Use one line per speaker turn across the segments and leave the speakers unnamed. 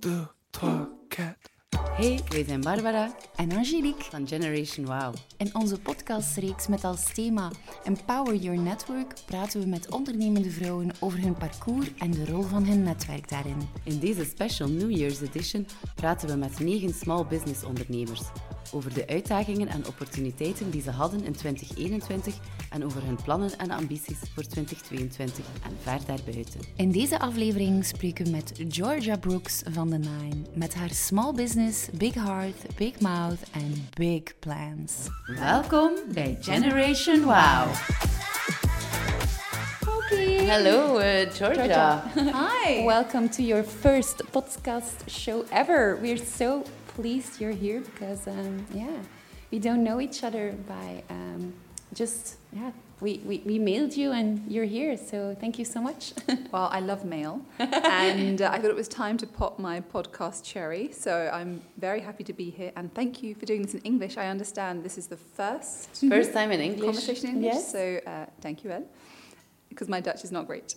deux, trois, quatre.
Hey, wij zijn Barbara
en Angelique.
van Generation Wow.
In onze podcastreeks met als thema Empower Your Network praten we met ondernemende vrouwen over hun parcours en de rol van hun netwerk daarin.
In deze special New Year's edition praten we met negen small business ondernemers over de uitdagingen en opportuniteiten die ze hadden in 2021 en over hun plannen en ambities voor 2022 en ver daarbuiten.
In deze aflevering spreken we met Georgia Brooks van The Nine met haar small business, big heart, big mouth en big plans.
Welkom bij Generation Wow.
Okay.
Hallo uh, Georgia.
Hi. Welcome to your first podcast show ever. We're so pleased you're here because, um, yeah, we don't know each other by um, just, yeah, we, we, we mailed you and you're here. So thank you so much.
Well, I love mail, and uh, I thought it was time to pop my podcast cherry. So I'm very happy to be here, and thank you for doing this in English. I understand this is the first
First time in English.
conversation in English,
Yes.
so uh, thank you, El, because my Dutch is not great.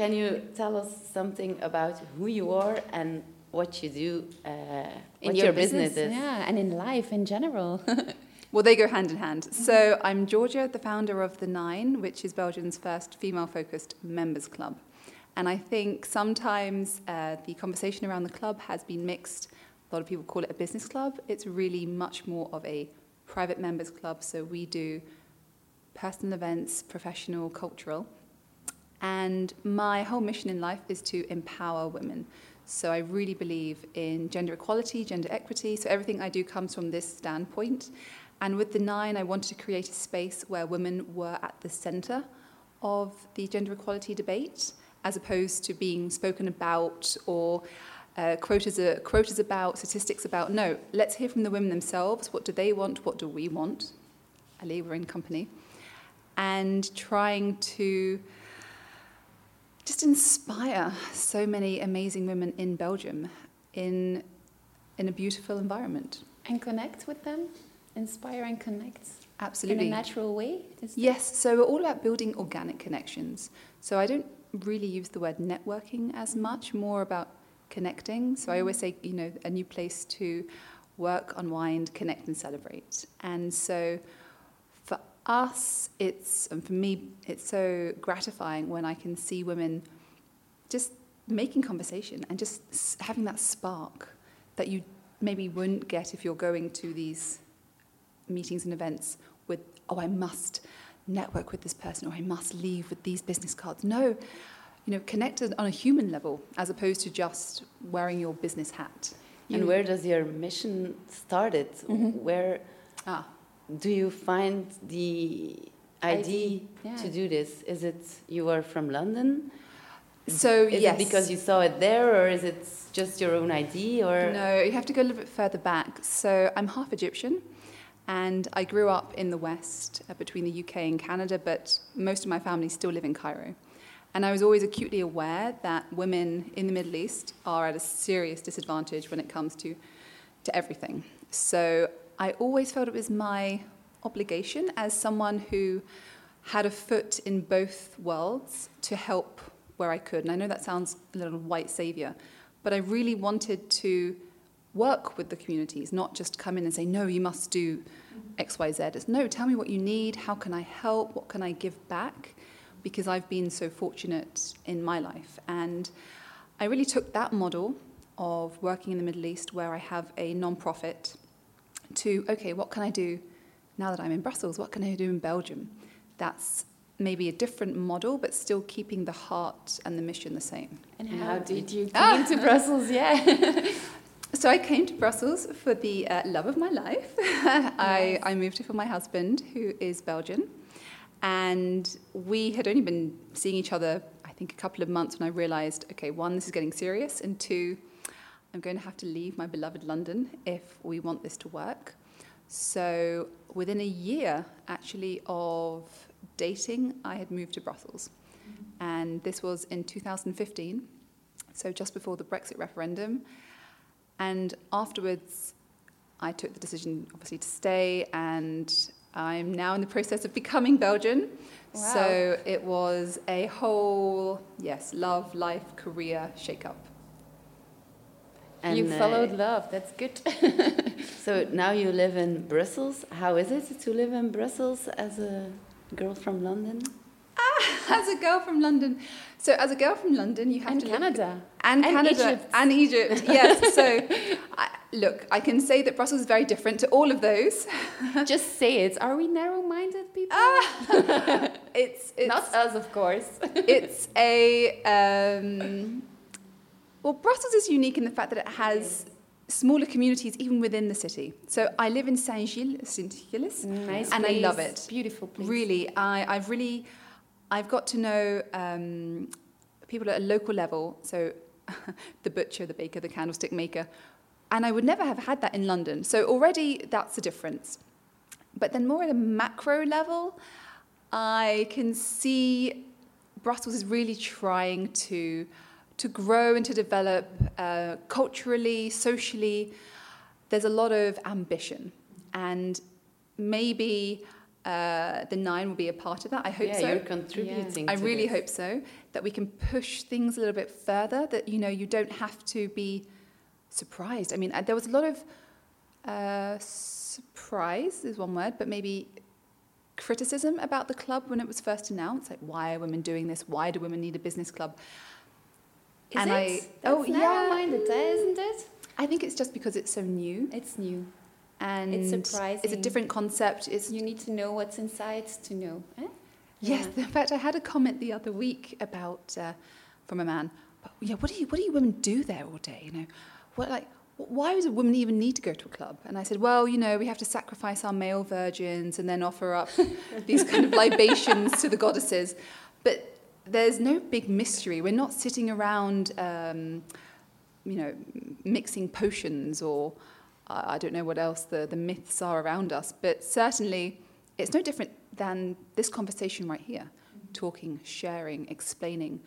Can you tell us something about who you are and what you do? Uh,
In
what your, business, is?
Yeah, and in life in general.
Well, they go hand in hand. So I'm Georgia, the founder of The Nine, which is Belgium's first female focused members club. And I think sometimes uh, the conversation around the club has been mixed. A lot of people call it a business club. It's really much more of a private members club. So we do personal events, professional, cultural. And my whole mission in life is to empower women. So I really believe in gender equality, gender equity. So everything I do comes from this standpoint. And with the nine, I wanted to create a space where women were at the center of the gender equality debate, as opposed to being spoken about or uh, quotas, uh, quotas about, statistics about. No, let's hear from the women themselves. What do they want? What do we want? Ali, we're in company. And trying to just inspire so many amazing women in Belgium in, in a beautiful environment.
and connect with them, inspire and connect
Absolutely.
in a natural way.
Yes, so we're all about building organic connections. So I don't really use the word networking as much, more about connecting. So I always mm. say, you know, a new place to work, unwind, connect, and celebrate. And so for us, it's, and for me, it's so gratifying when I can see women just making conversation and just having that spark that you maybe wouldn't get if you're going to these meetings and events with, oh, I must network with this person or I must leave with these business cards. No, you know, connect on a human level as opposed to just wearing your business hat.
And where does your mission started? Where
Ah,
do you find the idea
Idea, yeah.
to do this? Is it you are from London?
so
Is
yes.
it because you saw it there, or is it just your own idea? Or
No, you have to go a little bit further back. So I'm half Egyptian, and I grew up in the West uh, between the UK and Canada, but most of my family still live in Cairo. And I was always acutely aware that women in the Middle East are at a serious disadvantage when it comes to, to everything. So I always felt it was my obligation as someone who had a foot in both worlds to help where I could. And I know that sounds a little white savior, but I really wanted to work with the communities, not just come in and say, no, you must do X, Y, Z. It's no, tell me what you need, how can I help, what can I give back? Because I've been so fortunate in my life. And I really took that model of working in the Middle East, where I have a non-profit, to, okay, what can I do now that I'm in Brussels? What can I do in Belgium? That's maybe a different model, but still keeping the heart and the mission the same.
And how, did you
Ah.
come to Brussels? Yeah.
So I came to Brussels for the uh, love of my life. I, I moved here for my husband, who is Belgian. And we had only been seeing each other, I think, a couple of months when I realized, okay, one, this is getting serious, and two, I'm going to have to leave my beloved London if we want this to work. So within a year, actually, of dating, I had moved to Brussels. And this was in 2015, so just before the Brexit referendum. And afterwards, I took the decision, obviously, to stay, and I'm now in the process of becoming Belgian.
Wow.
So it was a whole, yes, love, life, career shake-up.
you
uh,
followed love. That's good.
So now you live in Brussels. How is it to live in Brussels as a girl from London?
as a girl from London. So as a girl from London, you have
and
to look-
Canada.
and,
And
Canada
Egypt.
and Egypt. Yes. So, I, look, I can say that Brussels is very different to all of those.
Just say it. Are we narrow-minded people?
It's it's
Not us, of course.
it's a um, well, Brussels is unique in the fact that it has smaller communities even within the city. So I live in Saint Gilles, Saint Gilles,
nice
and I love it.
Beautiful place.
Really, I, I've really, I've got to know um, people at a local level. So, the butcher, the baker, the candlestick maker, and I would never have had that in London. So already that's a difference. But then more at a macro level, I can see Brussels is really trying to to grow and to develop uh, culturally, socially. There's a lot of ambition, and maybe uh, the nine will be a part of that. I hope
yeah,
so.
you're contributing.
I
to
really
this.
hope so that we can push things a little bit further. That you know you don't have to be surprised. I mean, uh, there was a lot of uh, surprise is one word, but maybe criticism about the club when it was first announced. Like, why are women doing this? Why do women need a business club?
Is
and
it?
I-
That's
oh, yeah.
narrow-minded, isn't it?
I think it's just because it's so new
It's new.
And
It's
It's a different concept. It's
You need to know what's inside to know. Eh?
Yes,
Yeah.
in fact, I had a comment the other week about uh, from a man. But, yeah, what do you what do you women do there all day? You know, what like why does a woman even need to go to a club? And I said, well, you know, we have to sacrifice our male virgins and then offer up these kind of libations to the goddesses. But there's no big mystery. We're not sitting around, um, you know, mixing potions or I don't know what else the, the myths are around us. But certainly, it's no different than this conversation right here talking, sharing, explaining.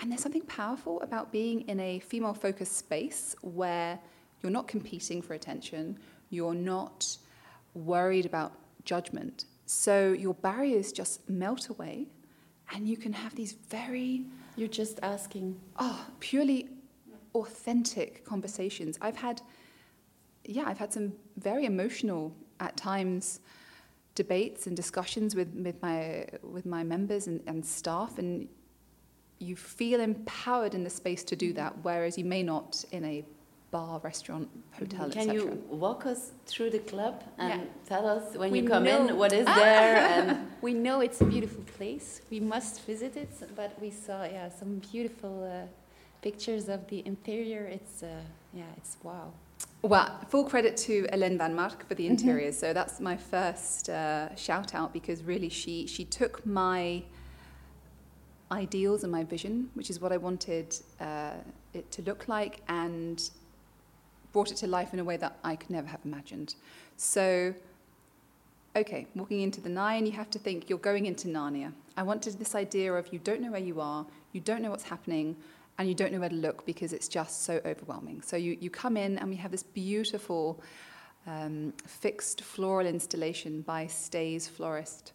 And there's something powerful about being in a female focused space where you're not competing for attention, you're not worried about judgment. So your barriers just melt away, and you can have these very
You're just asking.
oh, purely authentic conversations. I've had, yeah, I've had some very emotional at times debates and discussions with, with my with my members and, and staff, and you feel empowered in the space to do that, whereas you may not in a bar, restaurant, hotel,
Can
etc.
you walk us through the club and
Yeah.
tell us when
We
you come
know-
in what is there and
We know it's a beautiful place. We must visit it, but we saw yeah some beautiful uh, pictures of the interior. It's uh, yeah, it's wow.
Well, full credit to Hélène Van Mark for the interiors. So that's my first uh, shout out because really she she took my ideals and my vision, which is what I wanted uh, it to look like, and brought it to life in a way that I could never have imagined. So, okay, walking into the nine, you have to think you're going into Narnia. I wanted this idea of you don't know where you are, you don't know what's happening, and you don't know where to look because it's just so overwhelming. So you, you come in and we have this beautiful um, fixed floral installation by Stays Florist.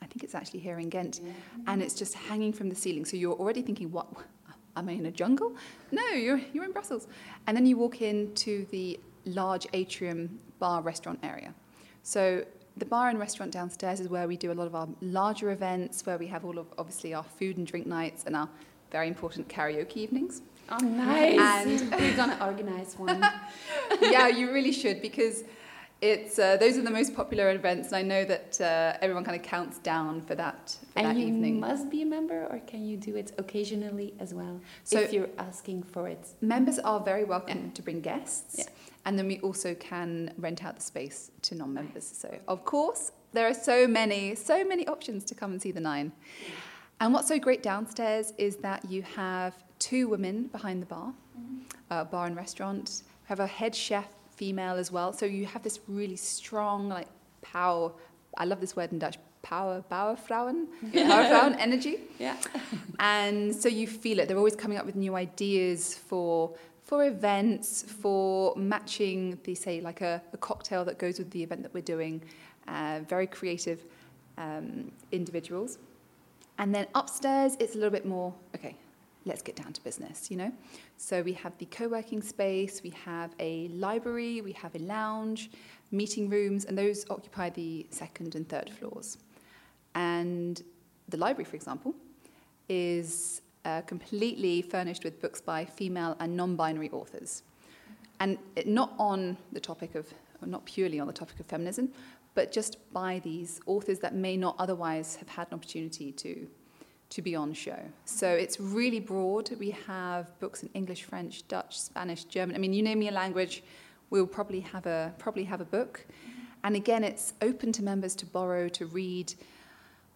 I think it's actually here in Ghent, and it's just hanging from the ceiling. So you're already thinking, what? Am I in a jungle? No, you're, you're in Brussels. And then you walk into the large atrium bar restaurant area. So the bar and restaurant downstairs is where we do a lot of our larger events, where we have all of obviously our food and drink nights and our very important karaoke evenings.
Oh, nice!
And-
we're gonna organize one.
yeah, you really should because it's uh, those are the most popular events, and I know that uh, everyone kind of counts down for that for
and
that
you
evening.
must be a member, or can you do it occasionally as well
So-
if you're asking for it?
Members are very welcome to bring guests,
Yeah.
and then we also can rent out the space to non-members. So, of course, there are so many, so many options to come and see the nine. And what's so great downstairs is that you have two women behind the bar, uh, bar and restaurant. We have a head chef, female as well. So you have this really strong, like power. I love this word in Dutch. Power, Bauerfrauen, Powerfrauen energy.
Yeah.
And so you feel it. They're always coming up with new ideas for for events, for matching the say like a, a cocktail that goes with the event that we're doing. Uh, very creative um, individuals. And then upstairs, it's a little bit more okay. let's get down to business, you know? So we have the co working space, we have a library, we have a lounge, meeting rooms, and those occupy the second and third floors. And the library, for example, is uh, completely furnished with books by female and non binary authors. And it, not on the topic of, not purely on the topic of feminism, but just by these authors that may not otherwise have had an opportunity to to be on show. So it's really broad. We have books in English, French, Dutch, Spanish, German. I mean, you name me a language, we'll probably have a probably have a book. And again, it's open to members to borrow, to read,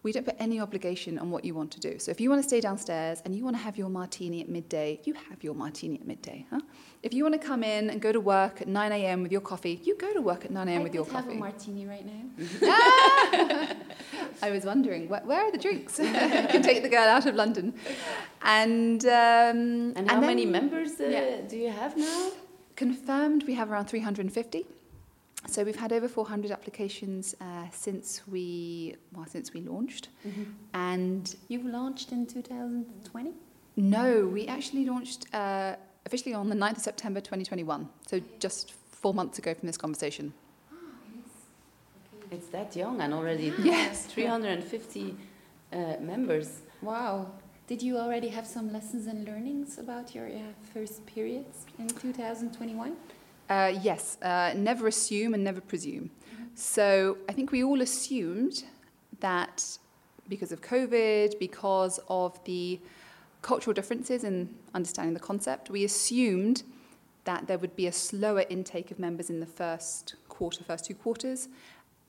we don't put any obligation on what you want to do. So if you want to stay downstairs and you want to have your martini at midday, you have your martini at midday. Huh? If you want to come in and go to work at 9 a.m. with your coffee, you go to work at 9 a.m. with your
could have
coffee.
a martini right now.
I was wondering, where, where are the drinks? you can take the girl out of London. And, um,
And how
then
many members uh,
yeah.
do you have now?
Confirmed, we have around 350. So we've had over 400 applications uh, since we well since we launched, and
You've launched in 2020?
No, we actually launched uh, officially on the 9th of September 2021. So just four months ago from this conversation.
It's that young and already
Yes.
350 uh, members.
Wow. Did you already have some lessons and learnings about your yeah, first periods in 2021?
Uh, yes, uh, never assume and never presume. So I think we all assumed that because of COVID, because of the cultural differences in understanding the concept, we assumed that there would be a slower intake of members in the first quarter, first two quarters.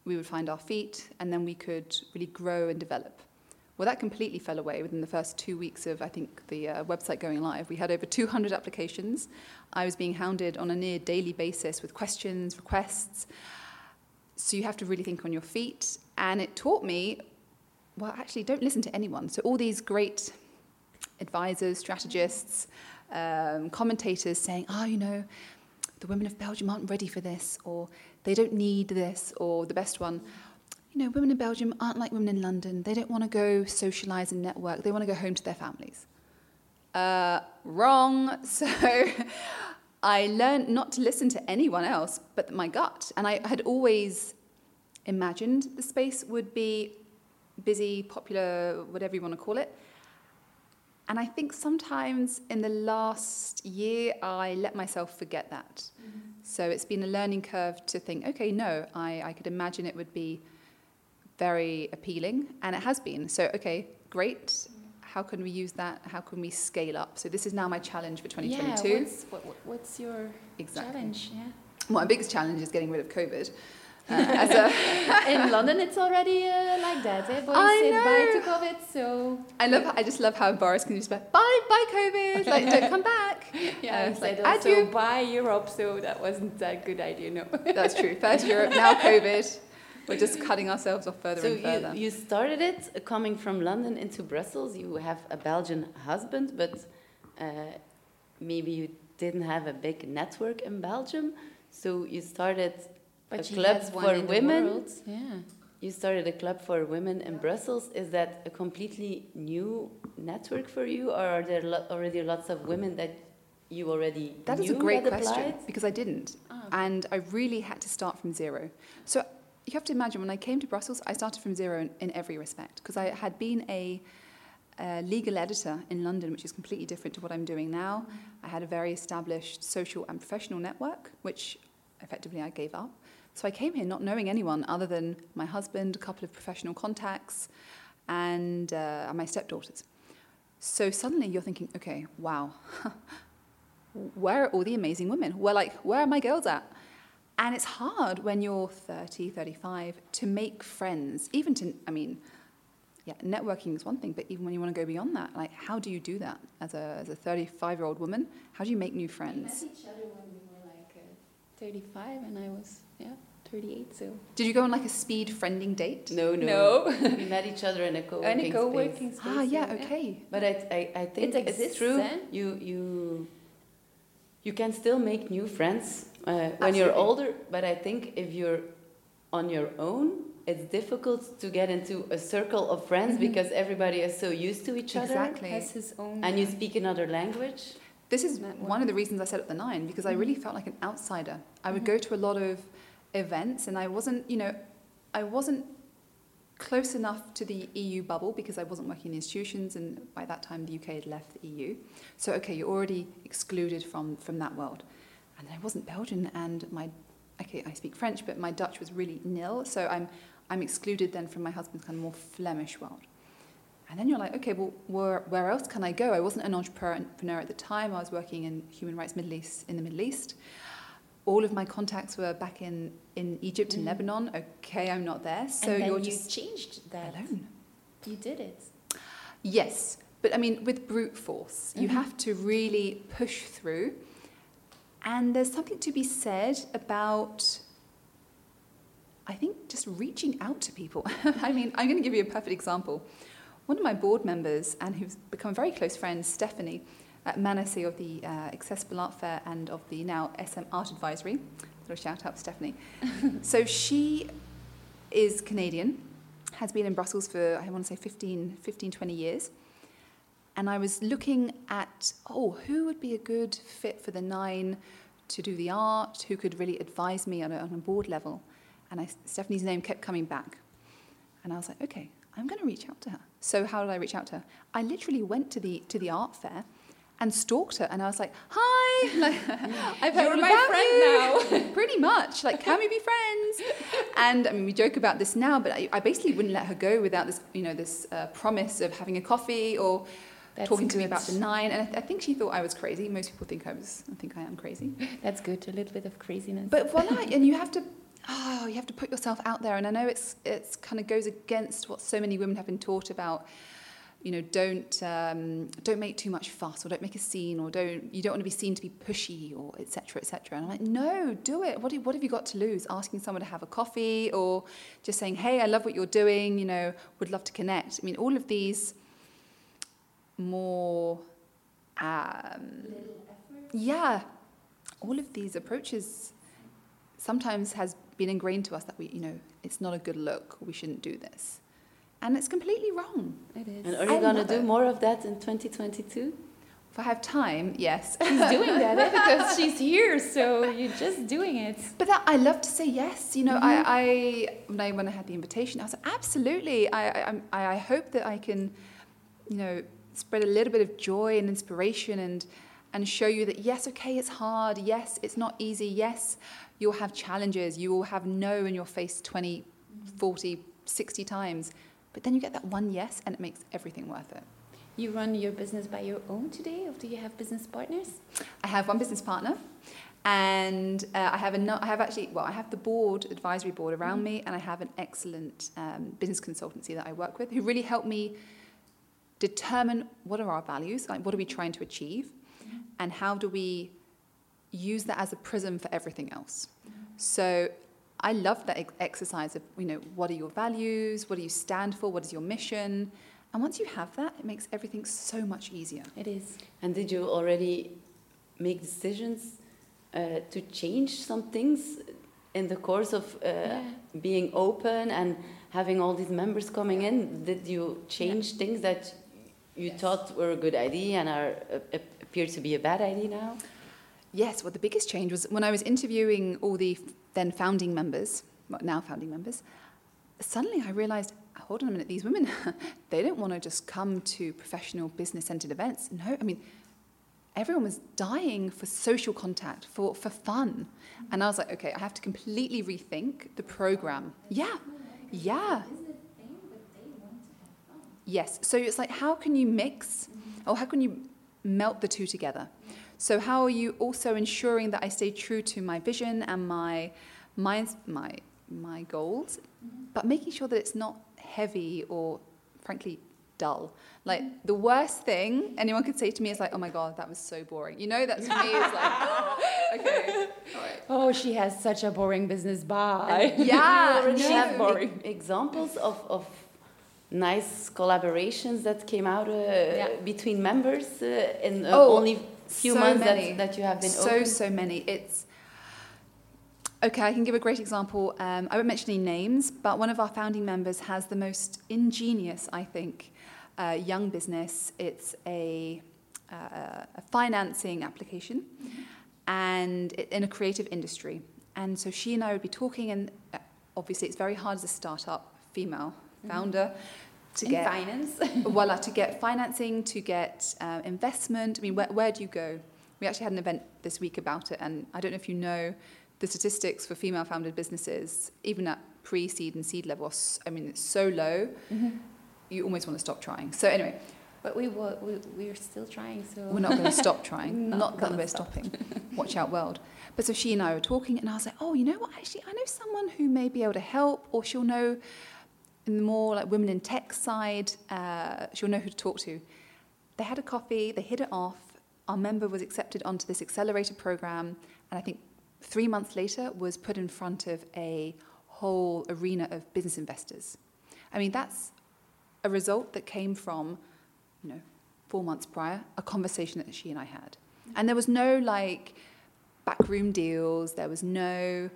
We would find our feet, and then we could really grow and develop. Well, that completely fell away within the first two weeks of, I think, the uh, website going live. We had over 200 applications. I was being hounded on a near daily basis with questions, requests. So you have to really think on your feet. And it taught me, well, actually, don't listen to anyone. So all these great advisors, strategists, um, commentators saying, oh, you know, the women of Belgium aren't ready for this, or they don't need this, or the best one. Mm-hmm know, women in Belgium aren't like women in London. They don't want to go socialise and network. They want to go home to their families. Uh, wrong. So I learned not to listen to anyone else but my gut. And I had always imagined the space would be busy, popular, whatever you want to call it. And I think sometimes in the last year, I let myself forget that. So it's been a learning curve to think, okay, no, I, I could imagine it would be very appealing, and it has been. So, okay, great. How can we use that? How can we scale up? So this is now my challenge for 2022.
Yeah, what's, what, what- what's your
Exactly.
challenge? Yeah.
Well, My biggest challenge is getting rid of COVID. Uh, a,
In London, it's already uh, like that. Eh? Boys
I
said bye to COVID, so
I love. I just love how Boris can just be like, bye, bye, COVID. Like, don't come back.
yeah,
Uh,
I
it's
said
like,
also
adieu.
bye Europe, so that wasn't a good idea. No.
That's true. First Europe, now COVID. We're just cutting ourselves off further
So
and further.
you, you started it uh, coming from London into Brussels. You have a Belgian husband, but uh, maybe you didn't have a big network in Belgium. So you started
But
a club for women.
Yeah.
You started a club for women in Brussels. Is that a completely new network for you, or are there lo- already lots of women that you already
That is a great question
applied?
because I didn't.
Ah.
And I really had to start from zero. So you have to imagine when I came to Brussels, I started from zero in, in every respect because I had been a, a legal editor in London, which is completely different to what I'm doing now. I had a very established social and professional network, which effectively I gave up. So I came here not knowing anyone other than my husband, a couple of professional contacts, and uh, my stepdaughters. So suddenly you're thinking, okay, wow, where are all the amazing women? Well, like, where are my girls at? And it's hard when you're 30, 35 to make friends, even to, I mean, yeah, networking is one thing, but even when you want to go beyond that, like, how do you do that as a, as a 35 year old woman? How do you make new friends?
We met each other when we were like uh, 35 and I was, yeah, 38, so.
Did you go on like a speed friending date?
No, no.
No.
we met each other in a co-working
And a co-working
space.
space.
Ah, yeah, okay.
But I, I, I think
It
it's true.
eh?
You, you, you can still make new friends uh, when you're older. But I think if you're on your own, it's difficult to get into a circle of friends
Mhm.
because everybody is so used to each other
Exactly.
Has his own.
and you speak another language.
This is one of the reasons I set up the nine because I really felt like an outsider. I would go to a lot of events and I wasn't, you know, I wasn't close enough to the EU bubble because I wasn't working in institutions and by that time the UK had left the EU. So okay, you're already excluded from from that world. And I wasn't Belgian and my okay, I speak French, but my Dutch was really nil. So I'm I'm excluded then from my husband's kind of more Flemish world. And then you're like, okay, well, where, where else can I go? I wasn't an entrepreneur at the time. I was working in human rights Middle East, in the Middle East. All of my contacts were back in, in Egypt and
Mm.
Lebanon. Okay, I'm not there. So you're
you
just
changed that.
alone.
You did it.
Yes, but I mean, with brute force, you
Mhm.
have to really push through. And there's something to be said about, I think, just reaching out to people. I mean, I'm going to give you a perfect example. One of my board members, and who's become a very close friend, Stephanie, at Manasseh of the uh, Accessible Art Fair and of the now SM Art Advisory. Little shout out Stephanie. so she is Canadian, has been in Brussels for, I want to say, 15, 15, 20 years. And I was looking at, oh, who would be a good fit for the nine to do the art, who could really advise me on a, on a board level. And I, Stephanie's name kept coming back. And I was like, okay, I'm going to reach out to her. So how did I reach out to her? I literally went to the, to the art fair and stalked her. And I was like, hi, like, I've heard
You're
about
my friend
you. Pretty much. Like, can we be friends? And I mean, we joke about this now, but I, I basically wouldn't let her go without this, you know, this uh, promise of having a coffee or
That's
talking to me about the nine. And I, I think she thought I was crazy. Most people think I was. I think I am crazy.
That's good. A little bit of craziness.
But voila, and you have to. Oh, you have to put yourself out there, and I know it's it's kind of goes against what so many women have been taught about. You know, don't um, don't make too much fuss, or don't make a scene, or don't you don't want to be seen to be pushy, or etc. etc. And I'm like, no, do it. What do, what have you got to lose? Asking someone to have a coffee, or just saying, hey, I love what you're doing. You know, would love to connect. I mean, all of these more, um, yeah, all of these approaches sometimes has been ingrained to us that we, you know, it's not a good look. We shouldn't do this, and it's completely wrong.
it is.
And are you going to do
it.
more of that in 2022?
If I have time, yes.
She's doing that eh, because she's here, so you're just doing it.
But that, I love to say yes. You know, I, I when I when I had the invitation, I was like, absolutely. I, I I I hope that I can, you know, spread a little bit of joy and inspiration and and show you that yes, okay, it's hard. Yes, it's not easy. Yes, you'll have challenges. You will have no in your face 20, 40, 60 times. But then you get that one yes, and it makes everything worth it.
You run your business by your own today, or do you have business partners?
I have one business partner, and uh, I have a no, I have actually well I have the board advisory board around me, and I have an excellent um, business consultancy that I work with who really help me determine what are our values, like what are we trying to achieve, and how do we use that as a prism for everything else. So. I love that exercise of, you know, what are your values? What do you stand for? What is your mission? And once you have that, it makes everything so much easier.
It is.
And did you already make decisions uh, to change some things in the course of uh,
Yeah.
being open and having all these members coming in? Did you change things that you thought were a good idea and are uh, appear to be a bad idea now?
Yes, well, the biggest change was when I was interviewing all the then founding members, well, now founding members, suddenly I realized, hold on a minute, these women, they don't want to just come to professional business centered events. No, I mean, everyone was dying for social contact, for, for fun. And I was like, okay, I have to completely rethink the program. Yeah, yeah. Yes. So it's like, how can you mix or how can you melt the two together? So how are you also ensuring that I stay true to my vision and my my my my goals, but making sure that it's not heavy or frankly dull. Like the worst thing anyone could say to me is like, "Oh my god, that was so boring." You know, that's to me is like, okay, all right.
Oh, she has such a boring business. Bye.
And
Yeah,
you already
no.
have e-
Boring.
examples of, of nice collaborations that came out uh,
Yeah.
between members uh, in uh,
Oh,
only few
so
months that, that you have been
so
open.
so many it's Okay, I can give a great example. Um, I won't mention any names, but one of our founding members has the most ingenious, I think, uh, young business. It's a, uh, a financing application and it, in a creative industry. And so she and I would be talking, and uh, obviously it's very hard as a startup female founder to
In
get
finance.
voila, to get financing, to get uh, investment. I mean, where, where do you go? We actually had an event this week about it, and I don't know if you know the statistics for female founded businesses, even at pre seed and seed level, I mean, it's so low, you almost want to stop trying. So, anyway,
But we, were, we, we're still trying, so.
we're not going to stop trying.
Not
not that we're
stop.
stopping. Watch out, world. But so she and I were talking, and I was like, oh, you know what? Actually, I know someone who may be able to help, or she'll know in the more like women in tech side, uh, she'll know who to talk to. They had a coffee, they hit it off. Our member was accepted onto this accelerator program, and I think three months later was put in front of a whole arena of business investors. I mean, that's a result that came from, you know, four months prior, a conversation that she and I had. And there was no like backroom deals, there was no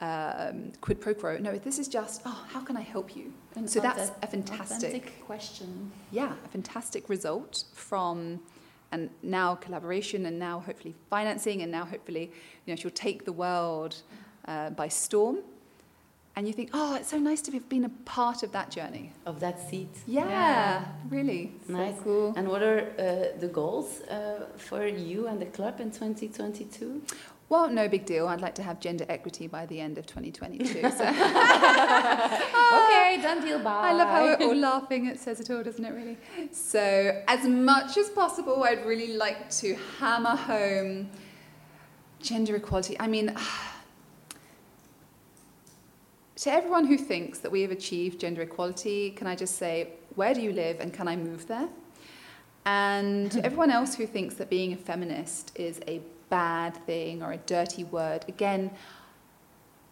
um, quid pro quo. No, this is just, oh, how can I help you?
An
so that's a fantastic,
question.
yeah, a fantastic result from, and now collaboration, and now hopefully financing, and now hopefully, you know, she'll take the world uh, by storm. And you think, oh, it's so nice to have been a part of that journey.
Of that seat.
Yeah,
Yeah.
really.
Nice.
cool.
And what are uh, the goals uh, for you and the club in 2022?
Well, no big deal. I'd like to have gender equity by the end of 2022. So
okay, done deal, bye.
I love how we're all laughing. It says it all, doesn't it, really? So, as much as possible, I'd really like to hammer home gender equality. I mean, to everyone who thinks that we have achieved gender equality, can I just say, where do you live and can I move there? And everyone else who thinks that being a feminist is a bad thing or a dirty word, again,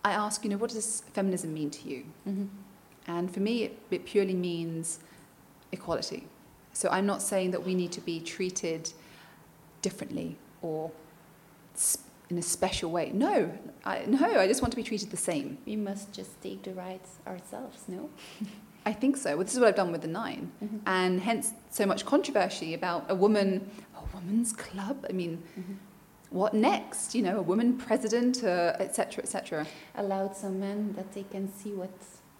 I ask, you know, what does feminism mean to you?
Mhm.
And for me, it, it purely means equality. So I'm not saying that we need to be treated differently or in a special way. No, I, no, I just want to be treated the same.
We must just take the rights ourselves, no?
I think so. Well, this is what I've done with the 9
Mhm.
and hence so much controversy about a woman, a woman's club. I mean,
Mhm.
What next? You know, a woman president, uh, etc. cetera, et cetera.
Allowed some men that they can see what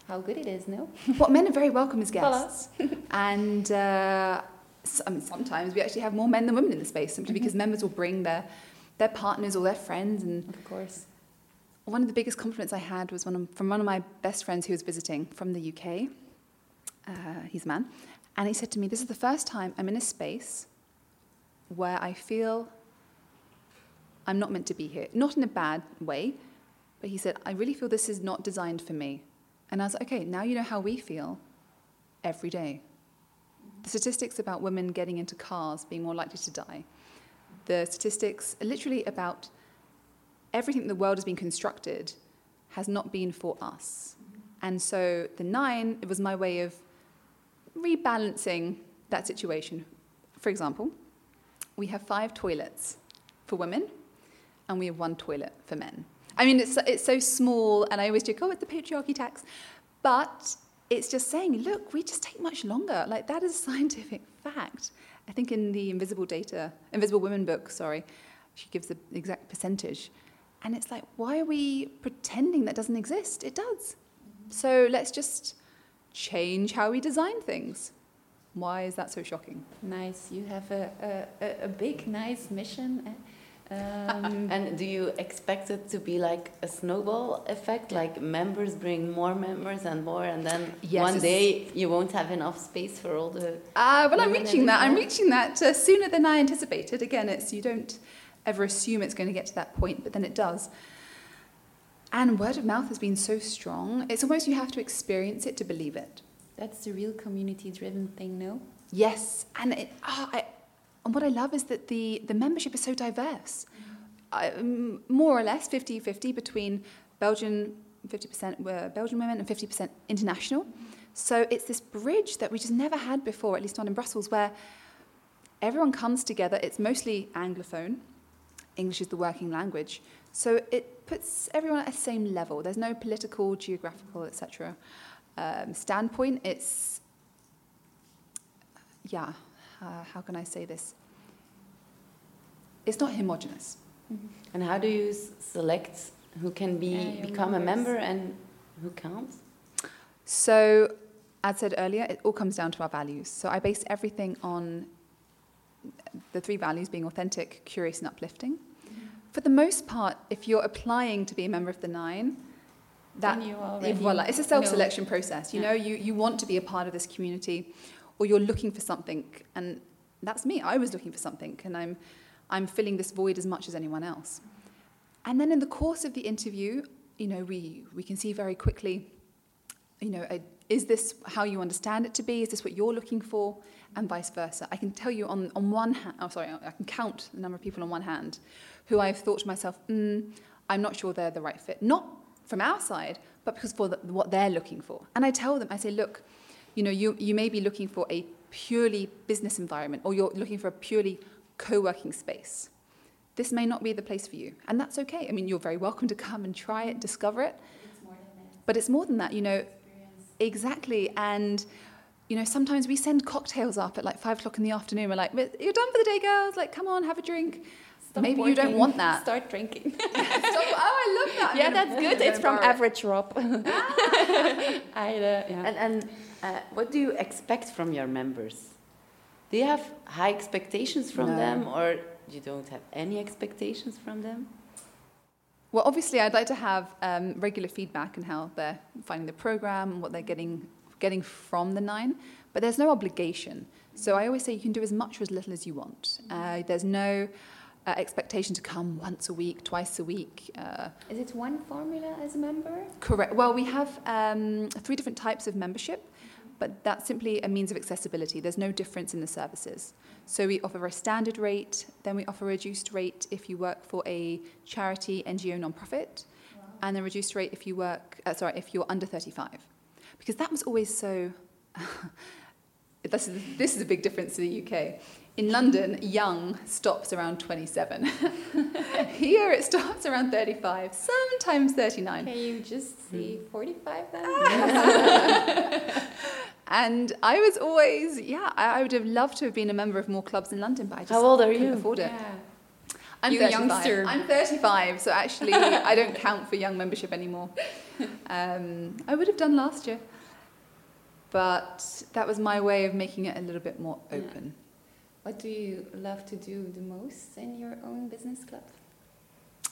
how good it is, no?
Well, men are very welcome as guests. and uh, I mean, sometimes we actually have more men than women in the space simply because members will bring their, their partners or their friends. And
Of course.
one of the biggest compliments I had was one of, from one of my best friends who was visiting from the UK. Uh, he's a man. And he said to me, This is the first time I'm in a space where I feel I'm not meant to be here. Not in a bad way, but he said, I really feel this is not designed for me. And I was like, okay, now you know how we feel every day. The statistics about women getting into cars being more likely to die, the statistics literally about everything the world has been constructed has not been for us. And so the nine, it was my way of rebalancing that situation. For example, we have five toilets for women and we have one toilet for men. I mean, it's, it's so small, and I always joke, oh, it's the patriarchy tax. But it's just saying, look, we just take much longer. Like, that is a scientific fact. I think in the Invisible Data, Invisible Women book, sorry, she gives the exact percentage. And it's like, why are we pretending that doesn't exist? It does. So let's just change how we design things. Why is that so shocking?
Nice. You have a, a, a- a big, nice mission. Um,
And do you expect it to be like a snowball effect? Like members bring more members and more, and then
Yes,
one day you won't have enough space for all the.
Ah, well, I'm reaching that. I'm reaching that uh, sooner than I anticipated. Again, it's you don't ever assume it's going to get to that point, but then it does. And word of mouth has been so strong. It's almost you have to experience it to believe it.
that's the real community-driven thing, no?
Yes, and it, ah, I, and what I love is that the, the membership is so diverse. Um, more or less 50-50 between Belgian, 50% were Belgian women and 50% international. So it's this bridge that we just never had before, at least not in Brussels, where everyone comes together. It's mostly Anglophone, English is the working language. So it puts everyone at the same level. There's no political, geographical, etc. Um, standpoint. It's yeah. Uh, how can I say this? It's not homogenous.
And how do you s- select who can be
Yeah,
become a member and who can't?
So, as I said earlier, it all comes down to our values. So I base everything on the three values being authentic, curious, and uplifting. For the most part, if you're applying to be a member of the nine, that
Then you already
voila, it's a self-selection process. You
Yeah.
know, you, you want to be a part of this community, or you're looking for something, and that's me. I was looking for something, and I'm I'm filling this void as much as anyone else. And then in the course of the interview, you know, we we can see very quickly you know, uh, is this how you understand it to be? Is this what you're looking for? And vice versa. I can tell you on, on one hand, oh, sorry, I can count the number of people on one hand who I've thought to myself, mm, I'm not sure they're the right fit. Not from our side, but because for the, what they're looking for. And I tell them, I say, look, you know, you, you may be looking for a purely business environment or you're looking for a purely co-working space. This may not be the place for you. And that's okay. I mean, you're very welcome to come and try it, discover it. But it's more than that, you know, Exactly. And, you know, sometimes we send cocktails up at like five o'clock in the afternoon. We're like, you're done for the day, girls. Like, come on, have a drink.
Stop
Maybe you don't want that.
Start drinking.
Stop. Oh, I love that.
yeah,
I'm
that's good. It's from. Average Rob. I, uh, yeah.
And, and uh, what do you expect from your members? Do you have high expectations from
No.
them, or you don't have any expectations from them?
Well, obviously, I'd like to have um, regular feedback on how they're finding the program and what they're getting getting from the nine. But there's no obligation. So I always say you can do as much or as little as you want. Uh, there's no uh, expectation to come once a week, twice a week. Uh,
Is it one formula as a member?
Correct. Well, we have um, three different types of membership, but that's simply a means of accessibility. There's no difference in the services. So we offer a standard rate, then we offer a reduced rate if you work for a charity, NGO, nonprofit, and a reduced rate if you work. Uh, sorry, if you're under 35, because that was always so. this is this is a big difference to the UK. In London, young stops around 27. Here it stops around 35, sometimes 39.
Can you just see 45 then?
And I was always, yeah, I, I would have loved to have been a member of more clubs in London, but I just
How old are
couldn't
you?
afford it.
Yeah.
I'm
You
35.
youngster.
I'm 35, so actually I don't count for young membership anymore. Um, I would have done last year, but that was my way of making it a little bit more
Yeah.
open.
What do you love to do the most in your own business club?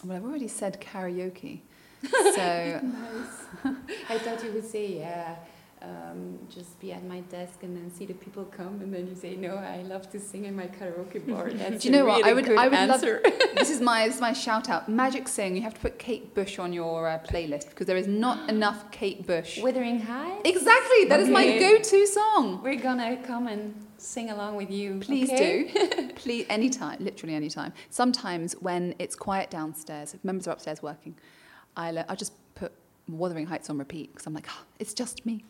Well, I've already said karaoke, so
Nice. I thought you would say, yeah, um, just be at my desk and then see the people come, and then you say, no, I love to sing in my karaoke bar. That's
Do you know what?
really
I would- I would love-
answer.
this is my this is my shout out. Magic Sing. You have to put Kate Bush on your uh, playlist because there is not enough Kate Bush.
Wuthering Heights.
Exactly, that is my go-to song.
We're gonna come and sing along with you.
Please
okay?
do. Please, anytime, literally anytime. Sometimes when it's quiet downstairs, if members are upstairs working, I'll, I'll just Wuthering Heights on repeat because I'm like, oh, it's just me.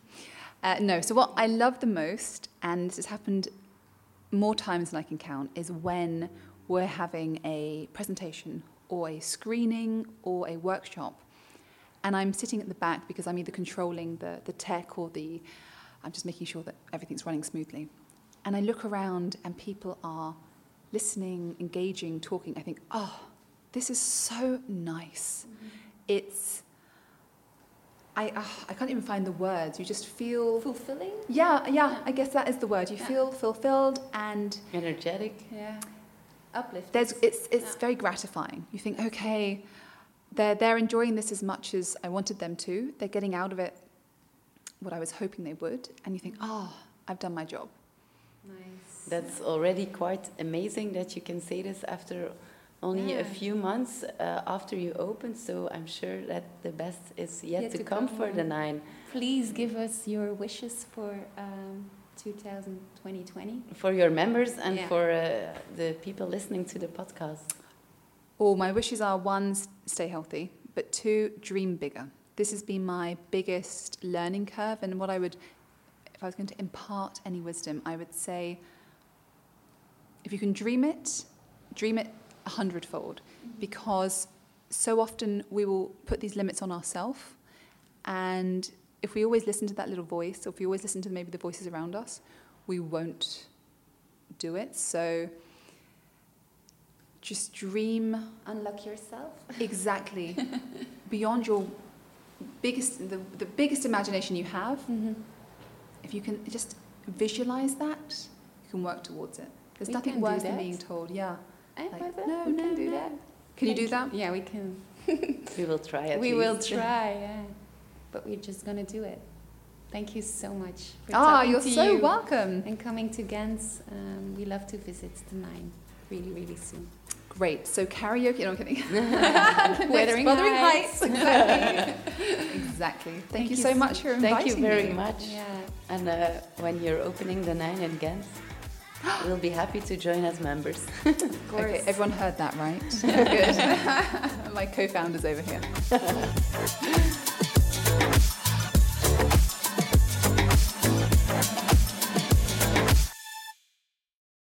Uh, no, so what I love the most, and this has happened more times than I can count, is when we're having a presentation or a screening or a workshop, and I'm sitting at the back because I'm either controlling the, the tech or the, I'm just making sure that everything's running smoothly. And I look around and people are listening, engaging, talking. I think, oh, this is so nice. Mm-hmm. It's, I, ah, I can't even find the words. You just feel,
Fulfilling?
yeah, yeah, I guess that is the word. You
Yeah.
feel fulfilled and
Energetic.
Yeah. Uplift.
there's, it's, it's
Yeah.
very gratifying. You think, okay, they're, they're enjoying this as much as I wanted them to. They're getting out of it what I was hoping they would. And you think, oh, I've done my job.
Nice.
That's already quite amazing that you can say this after only
Yeah.
a few months uh, after you opened. So I'm sure that the best is yet,
Yet
to,
to
come,
come,
for
yeah.
the nine.
Please give us your wishes for um, 2020.
For your members and
Yeah.
for uh, the people listening to the podcast.
Or my wishes are one, stay healthy, but two, dream bigger. This has been my biggest learning curve. And what I would, if I was going to impart any wisdom, I would say if you can dream it, dream it a hundredfold because so often we will put these limits on ourselves and if we always listen to that little voice or if we always listen to maybe the voices around us we won't do it. So just dream
Unlock yourself.
exactly. Beyond your biggest the, the biggest imagination you have
Mm-hmm.
if you can just visualize that you can work towards it. There's
We
nothing worse than being told yeah
Eh,
Like,
was it?
no,
We
no,
can
do that. can you do that
Yeah, we can.
We will try at
we will try, yeah. But we're just gonna do it. Thank you so much for
ah you're
to
so
you
welcome
and coming to Ghent. Um, we love to visit the Nine really, really soon.
great so karaoke no I'm kidding
Wuthering
Wuthering
Heights.
Heights exactly exactly thank,
Thank
you
you
so
so-
much for inviting
Thank you very
me.
much.
Yeah.
And uh, when you're opening the nine in Ghent, we'll be happy to join as members.
Of course.
Okay, everyone heard that, right? Good. My co-founders over here.